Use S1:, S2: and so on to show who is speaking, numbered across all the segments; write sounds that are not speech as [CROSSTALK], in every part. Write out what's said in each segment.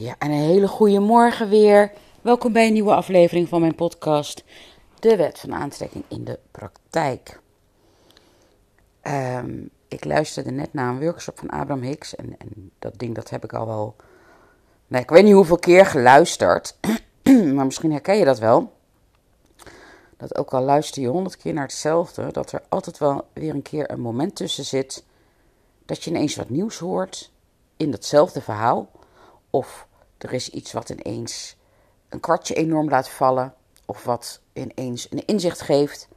S1: Ja, en een hele goede morgen weer. Welkom bij een nieuwe aflevering van mijn podcast, De Wet van Aantrekking in de Praktijk. Ehm, ik luisterde net naar een workshop van Abraham Hicks en, en dat ding dat heb ik al wel, nee, ik weet niet hoeveel keer geluisterd, [CLEARS THROAT] maar misschien herken je dat wel. Dat ook al luister je honderd keer naar hetzelfde, dat er altijd wel weer een keer een moment tussen zit dat je ineens wat nieuws hoort in datzelfde verhaal. Of er is iets wat ineens een kwartje enorm laat vallen. Of wat ineens een inzicht geeft.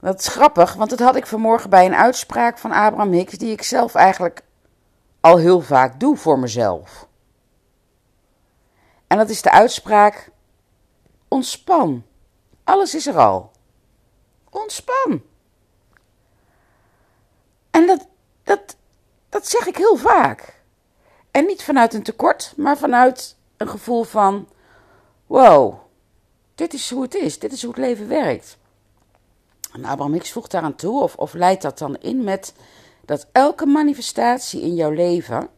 S1: Dat is grappig, want dat had ik vanmorgen bij een uitspraak van Abraham Hicks, die ik zelf eigenlijk al heel vaak doe voor mezelf. En dat is de uitspraak: ontspan. Alles is er al. Ontspan. En dat, dat, dat zeg ik heel vaak. En niet vanuit een tekort, maar vanuit een gevoel van: wow, dit is hoe het is, dit is hoe het leven werkt. En Abraham Hicks voegt daaraan toe, of, of leidt dat dan in met dat elke manifestatie in jouw leven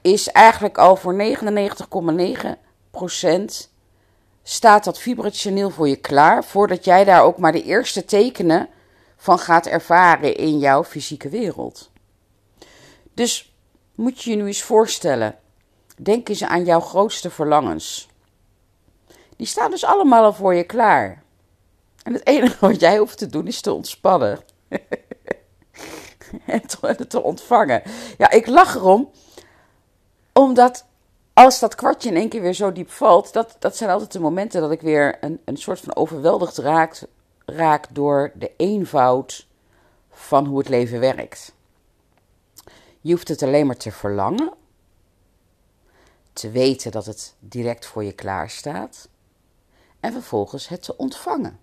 S1: is eigenlijk al voor 99,9% staat dat vibrationeel voor je klaar, voordat jij daar ook maar de eerste tekenen van gaat ervaren in jouw fysieke wereld. Dus moet je je nu eens voorstellen, denk eens aan jouw grootste verlangens. Die staan dus allemaal al voor je klaar. En het enige wat jij hoeft te doen is te ontspannen. [LAUGHS] en te ontvangen. Ja, ik lach erom, omdat als dat kwartje in één keer weer zo diep valt, dat, dat zijn altijd de momenten dat ik weer een, een soort van overweldigd raak, raak door de eenvoud van hoe het leven werkt. Je hoeft het alleen maar te verlangen, te weten dat het direct voor je klaar staat en vervolgens het te ontvangen.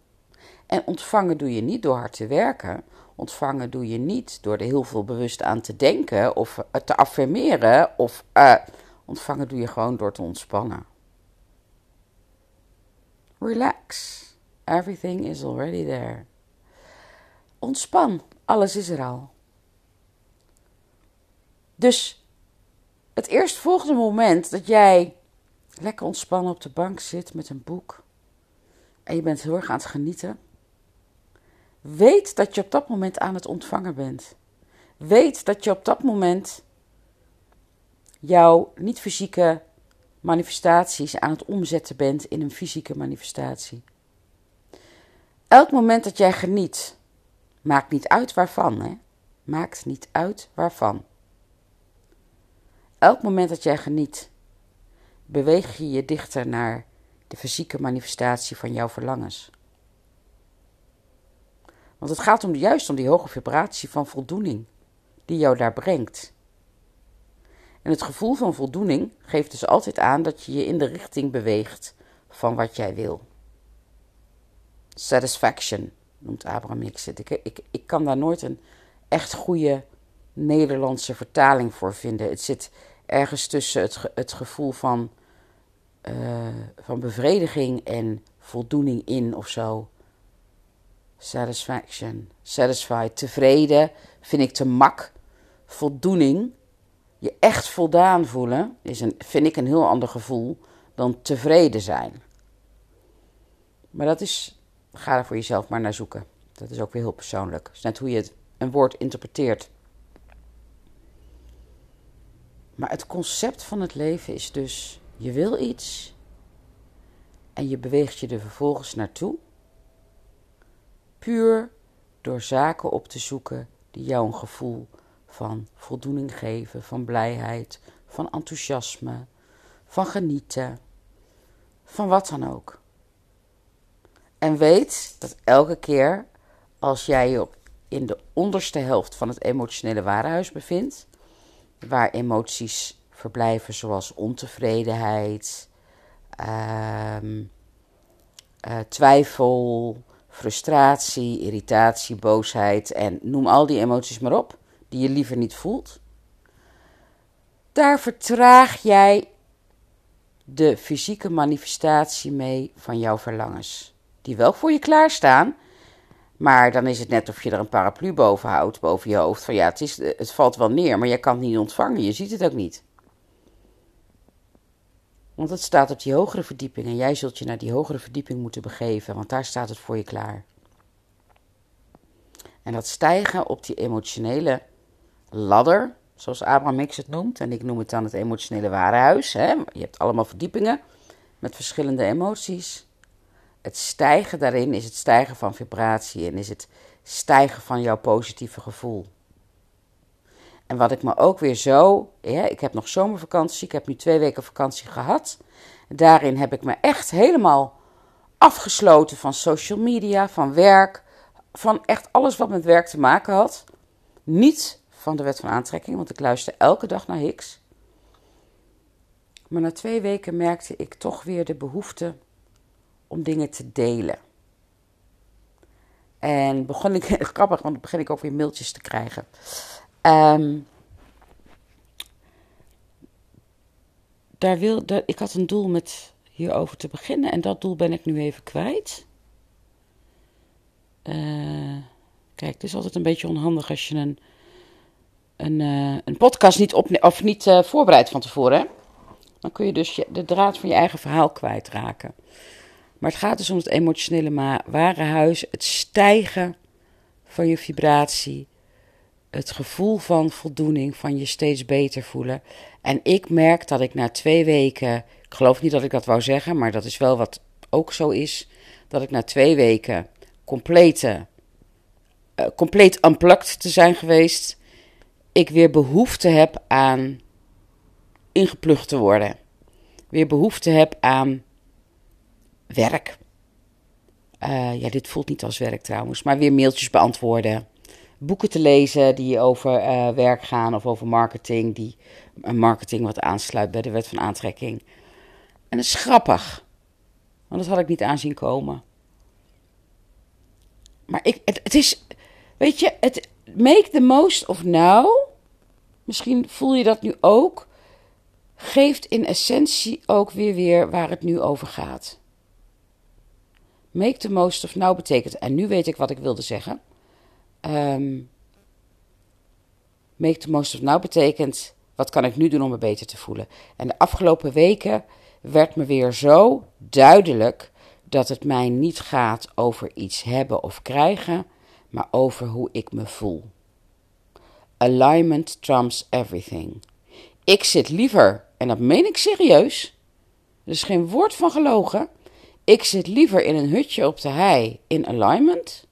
S1: En ontvangen doe je niet door hard te werken. Ontvangen doe je niet door er heel veel bewust aan te denken of te affirmeren. Of uh, ontvangen doe je gewoon door te ontspannen. Relax. Everything is already there. Ontspan. Alles is er al. Dus het eerstvolgende moment dat jij lekker ontspannen op de bank zit met een boek en je bent heel erg aan het genieten, weet dat je op dat moment aan het ontvangen bent. Weet dat je op dat moment jouw niet-fysieke manifestaties aan het omzetten bent in een fysieke manifestatie. Elk moment dat jij geniet, maakt niet uit waarvan, hè? Maakt niet uit waarvan. Elk moment dat jij geniet, beweeg je je dichter naar de fysieke manifestatie van jouw verlangens. Want het gaat om, juist om die hoge vibratie van voldoening die jou daar brengt. En het gevoel van voldoening geeft dus altijd aan dat je je in de richting beweegt van wat jij wil. Satisfaction noemt Abraham Hicks. Ik, ik, ik kan daar nooit een echt goede Nederlandse vertaling voor vinden. Het zit ergens tussen het, het gevoel van, uh, van bevrediging en voldoening in of zo. Satisfaction, satisfied, tevreden vind ik te mak. Voldoening, je echt voldaan voelen, is een, vind ik een heel ander gevoel dan tevreden zijn. Maar dat is, ga er voor jezelf maar naar zoeken. Dat is ook weer heel persoonlijk. Het is net hoe je het, een woord interpreteert. Maar het concept van het leven is dus: je wil iets en je beweegt je er vervolgens naartoe, puur door zaken op te zoeken die jou een gevoel van voldoening geven, van blijheid, van enthousiasme, van genieten, van wat dan ook. En weet dat elke keer als jij je in de onderste helft van het emotionele warenhuis bevindt, waar emoties verblijven zoals ontevredenheid, um, uh, twijfel, frustratie, irritatie, boosheid en noem al die emoties maar op die je liever niet voelt. Daar vertraag jij de fysieke manifestatie mee van jouw verlangens, die wel voor je klaarstaan, maar dan is het net of je er een paraplu boven houdt, boven je hoofd. Van ja, het, is, het valt wel neer, maar je kan het niet ontvangen. Je ziet het ook niet. Want het staat op die hogere verdieping en jij zult je naar die hogere verdieping moeten begeven, want daar staat het voor je klaar. En dat stijgen op die emotionele ladder, zoals Abraham Hicks het noemt, en ik noem het dan het emotionele warenhuis. Hè? Je hebt allemaal verdiepingen met verschillende emoties. Het stijgen daarin is het stijgen van vibratie en is het stijgen van jouw positieve gevoel. En wat ik me ook weer zo. Ja, ik heb nog zomervakantie, ik heb nu twee weken vakantie gehad. Daarin heb ik me echt helemaal afgesloten van social media, van werk, van echt alles wat met werk te maken had. Niet van de wet van aantrekking, want ik luister elke dag naar Hicks. Maar na twee weken merkte ik toch weer de behoefte om dingen te delen. En begon ik, [LAUGHS] grappig, want dan begin ik ook weer mailtjes te krijgen. Um, daar wil, ik had een doel met hierover te beginnen en dat doel ben ik nu even kwijt. Uh, kijk, het is altijd een beetje onhandig als je een, een, uh, een podcast niet, op, of niet uh, voorbereidt van tevoren. Dan kun je dus je, de draad van je eigen verhaal kwijtraken. Maar het gaat dus om het emotionele ware huis, het stijgen van je vibratie, het gevoel van voldoening, van je steeds beter voelen. En ik merk dat ik na twee weken, ik geloof niet dat ik dat wou zeggen, maar dat is wel wat ook zo is, dat ik na twee weken complete, uh, compleet unplugged te zijn geweest, ik weer behoefte heb aan ingeplucht te worden. Weer behoefte heb aan werk. Uh, ja, dit voelt niet als werk trouwens, maar weer mailtjes beantwoorden boeken te lezen die over uh, werk gaan of over marketing, die marketing wat aansluit bij de wet van aantrekking. En dat is grappig, want dat had ik niet aanzien komen. Maar ik, het, het is, weet je, het make the most of now. Misschien voel je dat nu ook. Geeft in essentie ook weer weer waar het nu over gaat. Make the most of now betekent, en nu weet ik wat ik wilde zeggen Um, make the most of now betekent, wat kan ik nu doen om me beter te voelen? En de afgelopen weken werd me weer zo duidelijk dat het mij niet gaat over iets hebben of krijgen, maar over hoe ik me voel. Alignment trumps everything. Ik zit liever, en dat meen ik serieus, er is geen woord van gelogen, ik zit liever in een hutje op de hei in alignment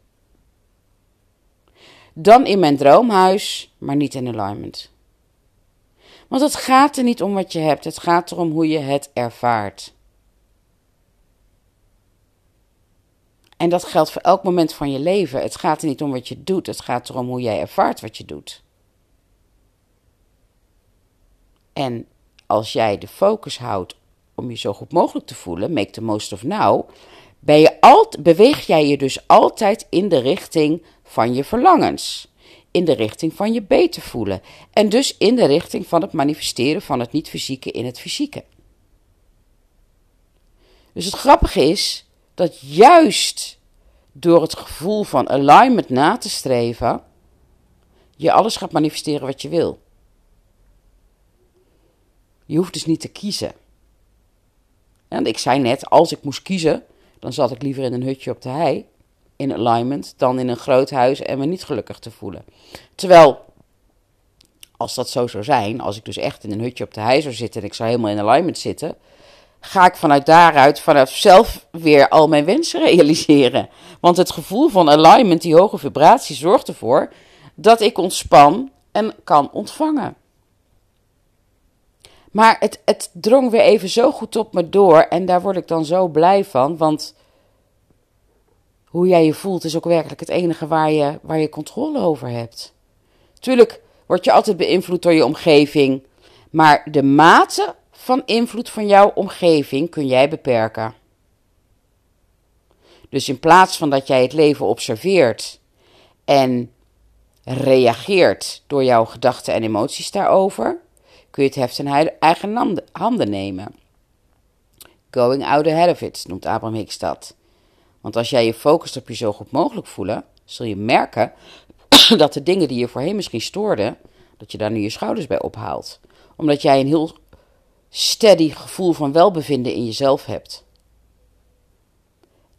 S1: dan in mijn droomhuis, maar niet in alignment. Want het gaat er niet om wat je hebt, het gaat erom hoe je het ervaart. En dat geldt voor elk moment van je leven. Het gaat er niet om wat je doet, het gaat erom hoe jij ervaart wat je doet. En als jij de focus houdt om je zo goed mogelijk te voelen, make the most of now, ben je beweeg jij je dus altijd in de richting van je verlangens. In de richting van je beter voelen. En dus in de richting van het manifesteren van het niet-fysieke in het fysieke. Dus het grappige is dat juist door het gevoel van alignment na te streven, je alles gaat manifesteren wat je wil. Je hoeft dus niet te kiezen. En ik zei net, als ik moest kiezen, dan zat ik liever in een hutje op de hei in alignment dan in een groot huis en me niet gelukkig te voelen. Terwijl, als dat zo zou zijn, als ik dus echt in een hutje op de hei zou zitten en ik zou helemaal in alignment zitten, ga ik vanuit daaruit, vanuit zelf weer al mijn wensen realiseren. Want het gevoel van alignment, die hoge vibratie, zorgt ervoor dat ik ontspan en kan ontvangen. Maar het, het drong weer even zo goed op me door en daar word ik dan zo blij van, want hoe jij je voelt is ook werkelijk het enige waar je, waar je controle over hebt. Tuurlijk word je altijd beïnvloed door je omgeving, maar de mate van invloed van jouw omgeving kun jij beperken. Dus in plaats van dat jij het leven observeert en reageert door jouw gedachten en emoties daarover, kun je het heft in eigen handen nemen. Going out ahead of it noemt Abraham Hicks dat. Want als jij je focust op je zo goed mogelijk voelen, zul je merken [CLEARS THROAT] dat de dingen die je voorheen misschien stoorden, dat je daar nu je schouders bij ophaalt. Omdat jij een heel steady gevoel van welbevinden in jezelf hebt.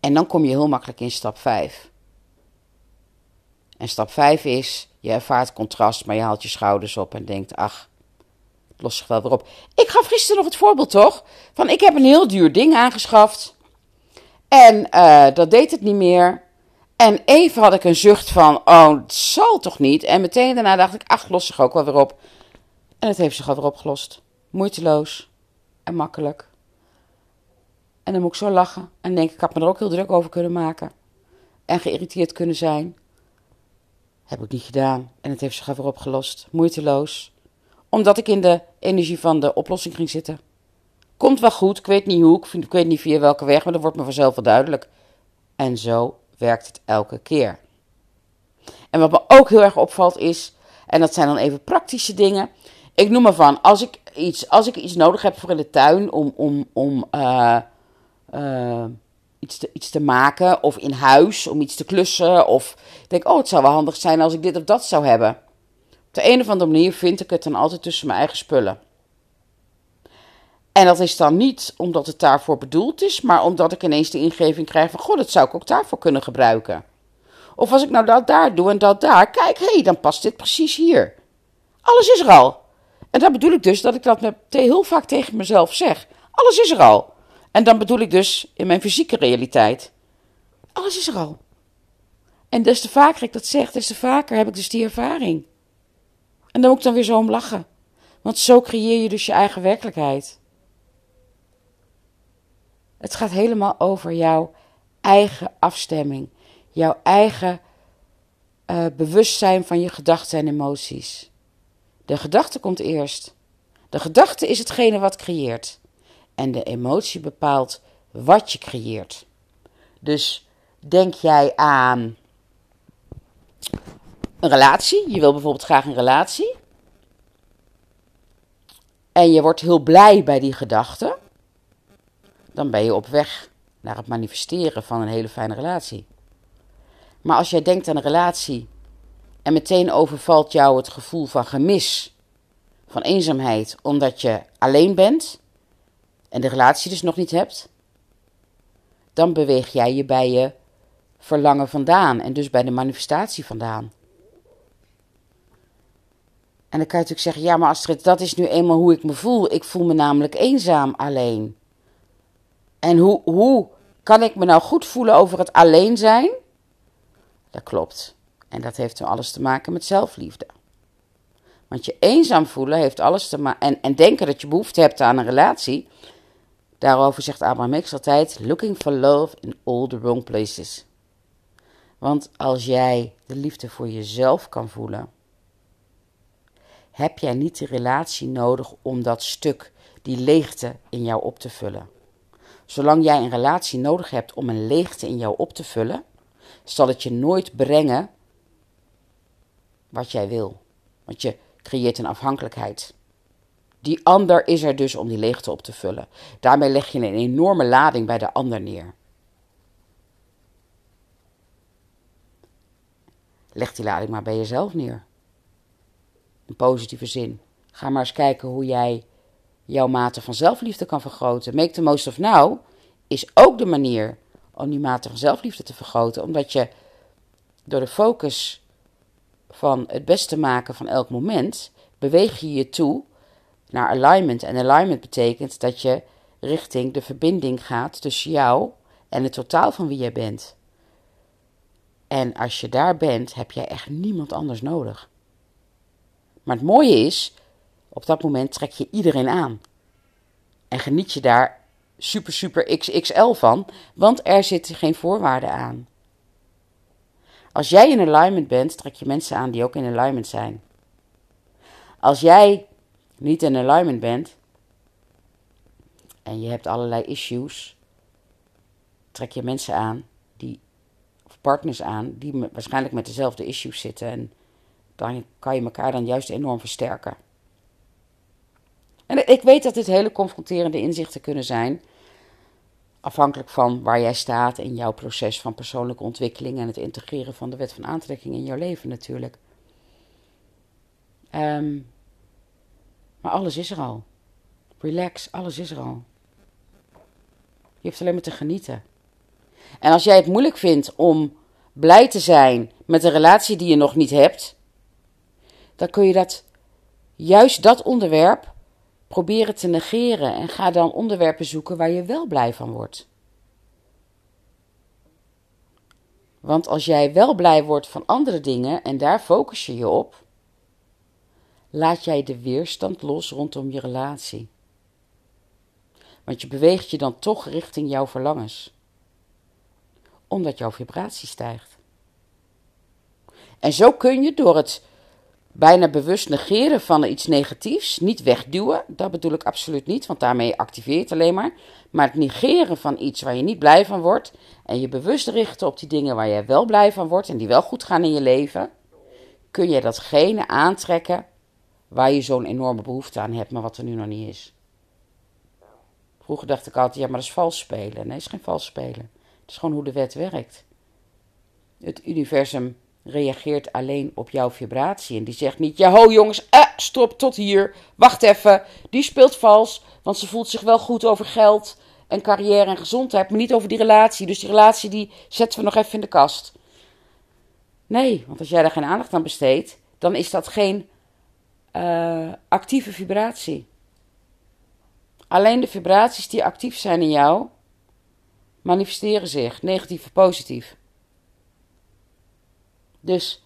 S1: En dan kom je heel makkelijk in stap 5. En stap 5 is, je ervaart contrast, maar je haalt je schouders op en denkt, ach, het lost zich wel weer op. Ik gaf gisteren nog het voorbeeld, toch? Van, ik heb een heel duur ding aangeschaft. En uh, dat deed het niet meer. En even had ik een zucht van, oh, het zal toch niet? En meteen daarna dacht ik, ach, lost zich ook wel weer op. En het heeft zich al weer opgelost. Moeiteloos en makkelijk. En dan moet ik zo lachen en denk ik, ik had me er ook heel druk over kunnen maken. En geïrriteerd kunnen zijn. Heb ik niet gedaan. En het heeft zich weer opgelost. Moeiteloos. Omdat ik in de energie van de oplossing ging zitten. Komt wel goed, ik weet niet hoe, ik weet niet via welke weg, maar dat wordt me vanzelf wel duidelijk. En zo werkt het elke keer. En wat me ook heel erg opvalt is, en dat zijn dan even praktische dingen. Ik noem maar van, als ik iets, als ik iets nodig heb voor in de tuin om, om, om uh, uh, iets, te, iets te maken, of in huis om iets te klussen, of ik denk, oh, het zou wel handig zijn als ik dit of dat zou hebben. Op de een of andere manier vind ik het dan altijd tussen mijn eigen spullen. En dat is dan niet omdat het daarvoor bedoeld is, maar omdat ik ineens de ingeving krijg van: God, dat zou ik ook daarvoor kunnen gebruiken. Of als ik nou dat daar doe en dat daar, kijk, hé, hey, dan past dit precies hier. Alles is er al. En dan bedoel ik dus dat ik dat heel vaak tegen mezelf zeg. Alles is er al. En dan bedoel ik dus in mijn fysieke realiteit. Alles is er al. En des te vaker ik dat zeg, des te vaker heb ik dus die ervaring. En dan moet ik dan weer zo om lachen. Want zo creëer je dus je eigen werkelijkheid. Het gaat helemaal over jouw eigen afstemming, jouw eigen uh, bewustzijn van je gedachten en emoties. De gedachte komt eerst. De gedachte is hetgene wat creëert. En de emotie bepaalt wat je creëert. Dus denk jij aan een relatie. Je wil bijvoorbeeld graag een relatie. En je wordt heel blij bij die gedachte dan ben je op weg naar het manifesteren van een hele fijne relatie. Maar als jij denkt aan een relatie en meteen overvalt jou het gevoel van gemis, van eenzaamheid, omdat je alleen bent en de relatie dus nog niet hebt, dan beweeg jij je bij je verlangen vandaan en dus bij de manifestatie vandaan. En dan kan je natuurlijk zeggen: ja, maar Astrid, dat is nu eenmaal hoe ik me voel. Ik voel me namelijk eenzaam alleen. En hoe, hoe kan ik me nou goed voelen over het alleen zijn? Dat klopt. En dat heeft dan alles te maken met zelfliefde. Want je eenzaam voelen heeft alles te maken. En, en denken dat je behoefte hebt aan een relatie. Daarover zegt Abraham Hicks altijd: Looking for love in all the wrong places. Want als jij de liefde voor jezelf kan voelen, heb jij niet de relatie nodig om dat stuk, die leegte in jou op te vullen. Zolang jij een relatie nodig hebt om een leegte in jou op te vullen, zal het je nooit brengen wat jij wil. Want je creëert een afhankelijkheid. Die ander is er dus om die leegte op te vullen. Daarmee leg je een enorme lading bij de ander neer. Leg die lading maar bij jezelf neer. In positieve zin. Ga maar eens kijken hoe jij jouw mate van zelfliefde kan vergroten. Make the most of now is ook de manier om die mate van zelfliefde te vergroten, omdat je door de focus van het beste maken van elk moment, beweeg je je toe naar alignment. En alignment betekent dat je richting de verbinding gaat tussen jou en het totaal van wie jij bent. En als je daar bent, heb jij echt niemand anders nodig. Maar het mooie is, op dat moment trek je iedereen aan. En geniet je daar super, super XXL van, want er zitten geen voorwaarden aan. Als jij in alignment bent, trek je mensen aan die ook in alignment zijn. Als jij niet in alignment bent en je hebt allerlei issues, trek je mensen aan die, of partners aan, die waarschijnlijk met dezelfde issues zitten. En kan je elkaar dan juist enorm versterken. En ik weet dat dit hele confronterende inzichten kunnen zijn. Afhankelijk van waar jij staat in jouw proces van persoonlijke ontwikkeling en het integreren van de wet van aantrekking in jouw leven natuurlijk. Um, maar alles is er al. Relax, alles is er al. Je hoeft alleen maar te genieten. En als jij het moeilijk vindt om blij te zijn met een relatie die je nog niet hebt, dan kun je dat, juist dat onderwerp proberen te negeren en ga dan onderwerpen zoeken waar je wel blij van wordt. Want als jij wel blij wordt van andere dingen en daar focus je je op, laat jij de weerstand los rondom je relatie. Want je beweegt je dan toch richting jouw verlangens. Omdat jouw vibratie stijgt. En zo kun je door het bijna bewust negeren van iets negatiefs, niet wegduwen, dat bedoel ik absoluut niet, want daarmee activeer je het alleen maar, maar het negeren van iets waar je niet blij van wordt en je bewust richten op die dingen waar je wel blij van wordt en die wel goed gaan in je leven, kun je datgene aantrekken waar je zo'n enorme behoefte aan hebt, maar wat er nu nog niet is. Vroeger dacht ik altijd, ja, maar dat is vals spelen. Nee, het is geen vals spelen. Het is gewoon hoe de wet werkt. Het universum reageert alleen op jouw vibratie. En die zegt niet, ja ho jongens, eh, stop, tot hier. Wacht even, die speelt vals, want ze voelt zich wel goed over geld en carrière en gezondheid, maar niet over die relatie. Dus die relatie die zetten we nog even in de kast. Nee, want als jij daar geen aandacht aan besteedt, dan is dat geen uh, actieve vibratie. Alleen de vibraties die actief zijn in jou manifesteren zich, negatief of positief. Dus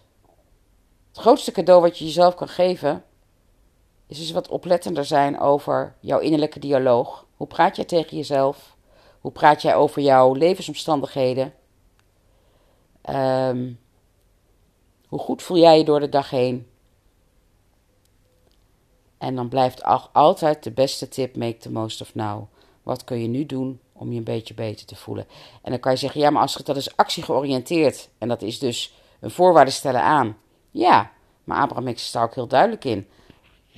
S1: het grootste cadeau wat je jezelf kan geven, is dus wat oplettender zijn over jouw innerlijke dialoog. Hoe praat jij tegen jezelf? Hoe praat jij over jouw levensomstandigheden? Um, hoe goed voel jij je door de dag heen? En dan blijft altijd de beste tip: make the most of now. Wat kun je nu doen om je een beetje beter te voelen? En dan kan je zeggen: ja, maar als dat is actiegeoriënteerd en dat is dus een voorwaarde stellen aan. Ja, maar Abraham is daar ook heel duidelijk in.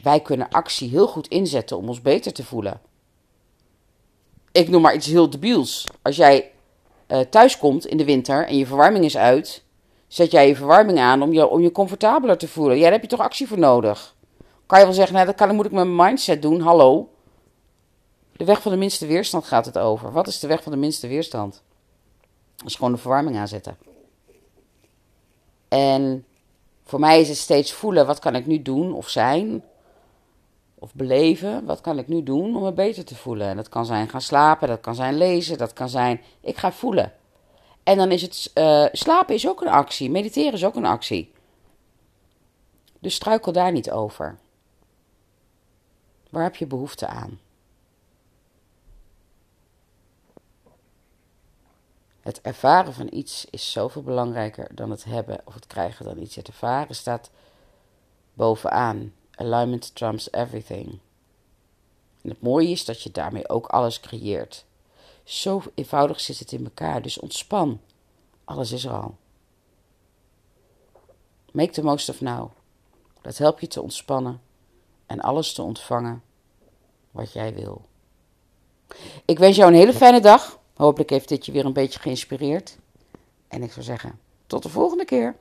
S1: Wij kunnen actie heel goed inzetten om ons beter te voelen. Ik noem maar iets heel debiels. Als jij uh, thuis komt in de winter en je verwarming is uit, zet jij je verwarming aan om je, om je comfortabeler te voelen. Ja, daar heb je toch actie voor nodig. Kan je wel zeggen, nou, dat kan, moet ik mijn mindset doen. Hallo. De weg van de minste weerstand gaat het over. Wat is de weg van de minste weerstand? Dat is gewoon de verwarming aanzetten. En voor mij is het steeds voelen, wat kan ik nu doen of zijn? Of beleven, wat kan ik nu doen om me beter te voelen? En dat kan zijn gaan slapen, dat kan zijn lezen, dat kan zijn, ik ga voelen. En dan is het, uh, slapen is ook een actie, mediteren is ook een actie. Dus struikel daar niet over. Waar heb je behoefte aan? Het ervaren van iets is zoveel belangrijker dan het hebben of het krijgen dan iets. Het ervaren staat bovenaan. Alignment trumps everything. En het mooie is dat je daarmee ook alles creëert. Zo eenvoudig zit het in elkaar. Dus ontspan. Alles is er al. Make the most of now. Dat helpt je te ontspannen en alles te ontvangen wat jij wil. Ik wens jou een hele fijne dag. Hopelijk heeft dit je weer een beetje geïnspireerd. En ik zou zeggen, tot de volgende keer.